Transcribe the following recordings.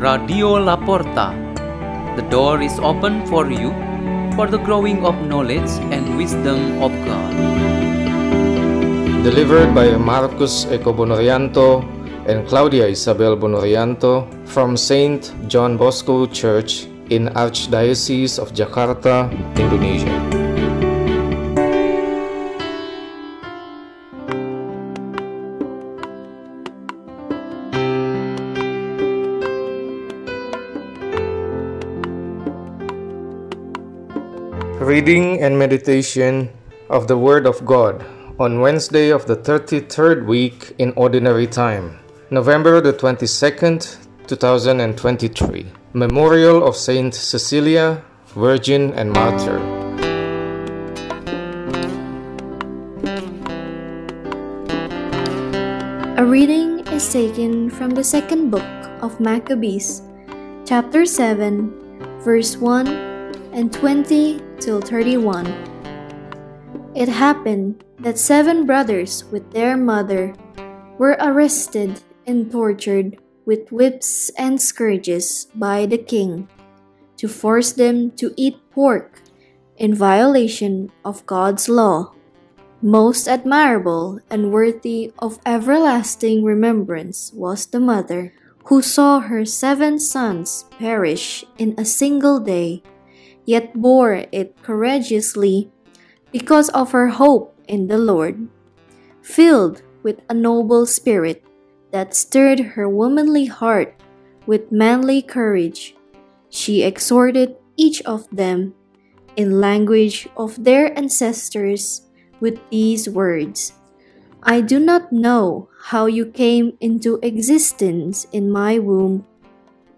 Radio La Porta. The door is open for you for the growing of knowledge and wisdom of God. Delivered by Markus Eco Bonorianto and Claudia Isabel Bonorianto from Saint John Bosco Church in Archdiocese of Jakarta, Indonesia. Reading and meditation of the Word of God on Wednesday of the 33rd week in Ordinary Time, November the 22nd, 2023. Memorial of Saint Cecilia, Virgin and Martyr. A reading is taken from the second book of Maccabees, chapter 7, verse 1 and 20 till 31. It happened that seven brothers with their mother were arrested and tortured with whips and scourges by the king to force them to eat pork in violation of God's law. Most admirable and worthy of everlasting remembrance was the mother who saw her seven sons perish in a single day, yet bore it courageously because of her hope in the Lord. Filled with a noble spirit that stirred her womanly heart with manly courage, she exhorted each of them in language of their ancestors with these words I do not know how you came into existence in my womb.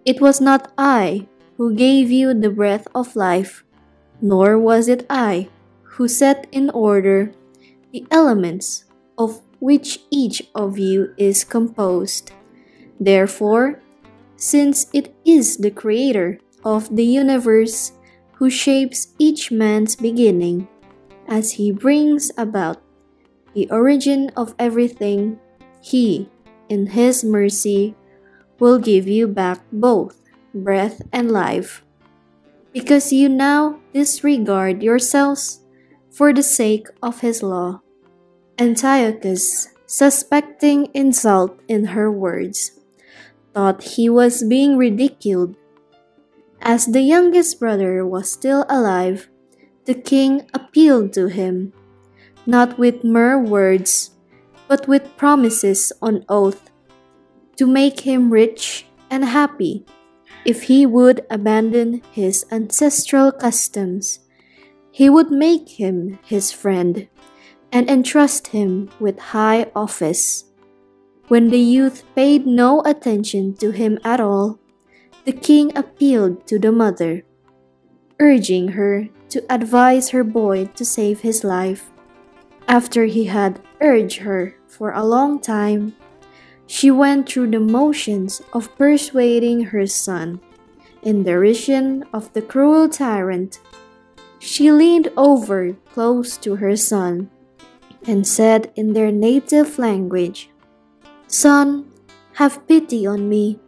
It was not I who gave you the breath of life, nor was it I who set in order the elements of which each of you is composed. Therefore, since it is the Creator of the universe who shapes each man's beginning, as he brings about the origin of everything, he, in his mercy, will give you back both breath and life. Because you now disregard yourselves for the sake of his law. Antiochus, suspecting insult in her words, thought he was being ridiculed. As the youngest brother was still alive, the king appealed to him, not with mere words, but with promises on oath, to make him rich and happy if he would abandon his ancestral customs. He would make him his friend and entrust him with high office. When the youth paid no attention to him at all, the king appealed to the mother, urging her to advise her boy to save his life. After he had urged her for a long time, she went through the motions of persuading her son, in derision of the cruel tyrant. She leaned over close to her son and said in their native language, Son, have pity on me,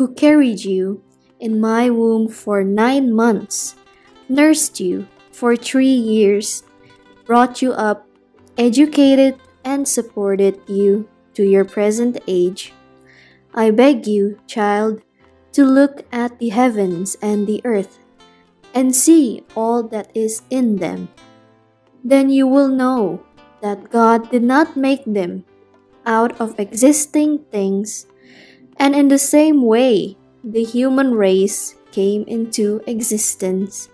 who carried you in my womb for nine months, nursed you for three years, brought you up, educated, and supported you to your present age. I beg you, child, to look at the heavens and the earth, and see all that is in them. Then you will know that God did not make them out of existing things, and in the same way, the human race came into existence.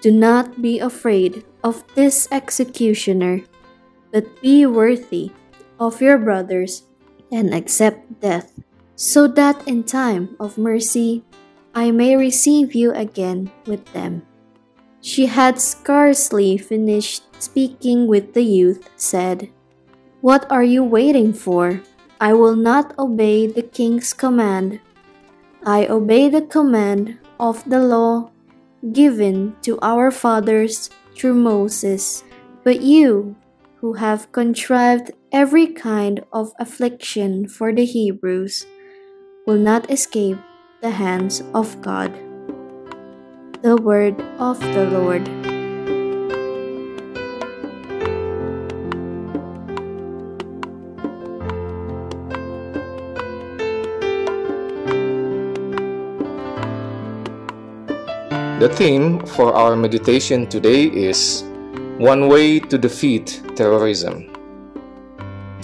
Do not be afraid of this executioner, but be worthy of your brothers and accept death, so that in time of mercy I may receive you again with them. She had scarcely finished speaking with the youth, said, What are you waiting for? I will not obey the king's command. I obey the command of the law given to our fathers through Moses. But you, who have contrived every kind of affliction for the Hebrews, will not escape the hands of God. The word of the Lord. The theme for our meditation today is One Way to Defeat Terrorism.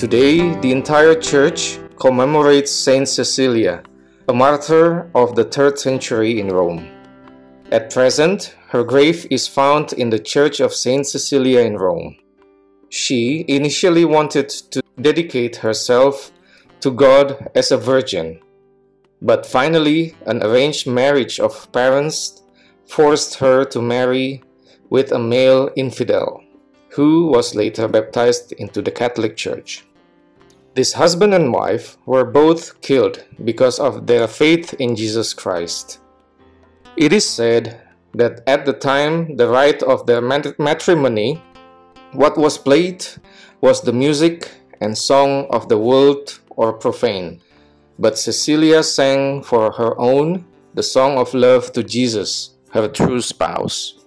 Today, the entire church commemorates Saint Cecilia, a martyr of the 3rd century in Rome. At present, her grave is found in the Church of Saint Cecilia in Rome. She initially wanted to dedicate herself to God as a virgin, but finally, an arranged marriage of parents forced her to marry with a male infidel, who was later baptized into the Catholic Church. This husband and wife were both killed because of their faith in Jesus Christ. It is said that at the time the rite of their matrimony, what was played was the music and song of the world or profane. But Cecilia sang for her own the song of love to Jesus, her true spouse.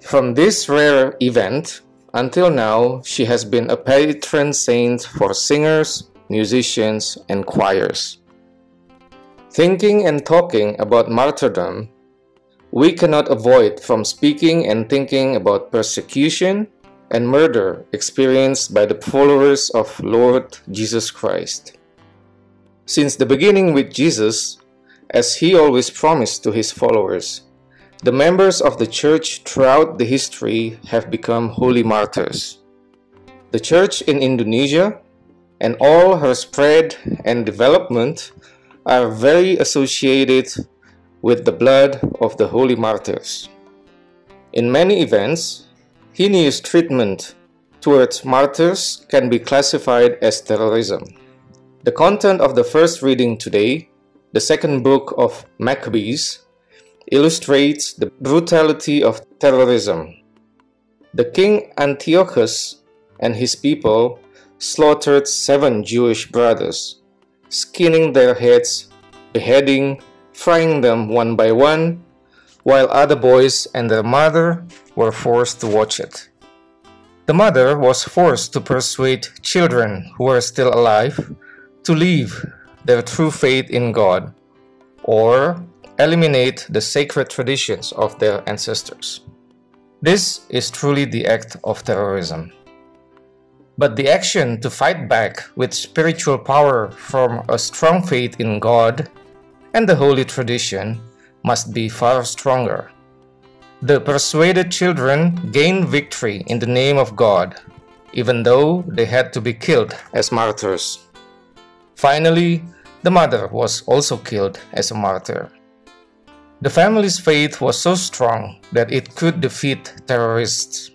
From this rare event, until now, she has been a patron saint for singers, musicians, and choirs. Thinking and talking about martyrdom, we cannot avoid from speaking and thinking about persecution and murder experienced by the followers of Lord Jesus Christ. Since the beginning with Jesus, as he always promised to his followers, the members of the church throughout the history have become holy martyrs. The church in Indonesia and all her spread and development are very associated with the blood of the holy martyrs. In many events, heinous treatment towards martyrs can be classified as terrorism. The content of the first reading today, the second book of Maccabees, illustrates the brutality of terrorism. The king Antiochus and his people slaughtered seven Jewish brothers, skinning their heads, beheading, frying them one by one, while other boys and their mother were forced to watch it. The mother was forced to persuade children who were still alive to leave their true faith in God, or eliminate the sacred traditions of their ancestors. This is truly the act of terrorism. But the action to fight back with spiritual power from a strong faith in God and the holy tradition must be far stronger. The persuaded children gained victory in the name of God, even though they had to be killed as martyrs. Finally, the mother was also killed as a martyr. The family's faith was so strong that it could defeat terrorists.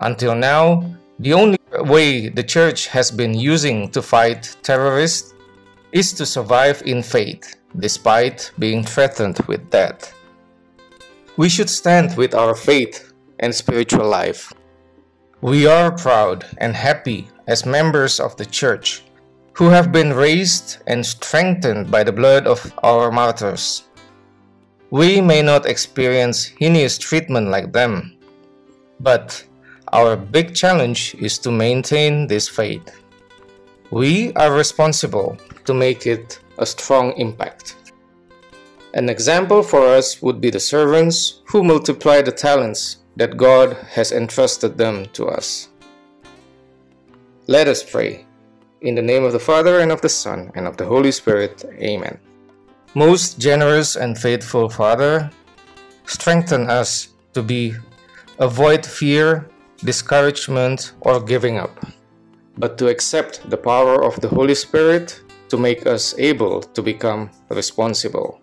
Until now, the only way the church has been using to fight terrorists is to survive in faith despite being threatened with death. We should stand with our faith and spiritual life. We are proud and happy as members of the church who have been raised and strengthened by the blood of our martyrs. We may not experience heinous treatment like them, but our big challenge is to maintain this faith. We are responsible to make it a strong impact. An example for us would be the servants who multiply the talents that God has entrusted them to us. Let us pray. In the name of the Father, and of the Son, and of the Holy Spirit. Amen. Most generous and faithful Father, strengthen us to be avoid fear, discouragement, or giving up, but to accept the power of the Holy Spirit to make us able to become responsible.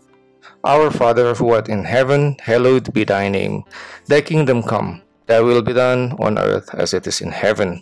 Our Father who art in heaven, hallowed be thy name. Thy kingdom come, thy will be done on earth as it is in heaven.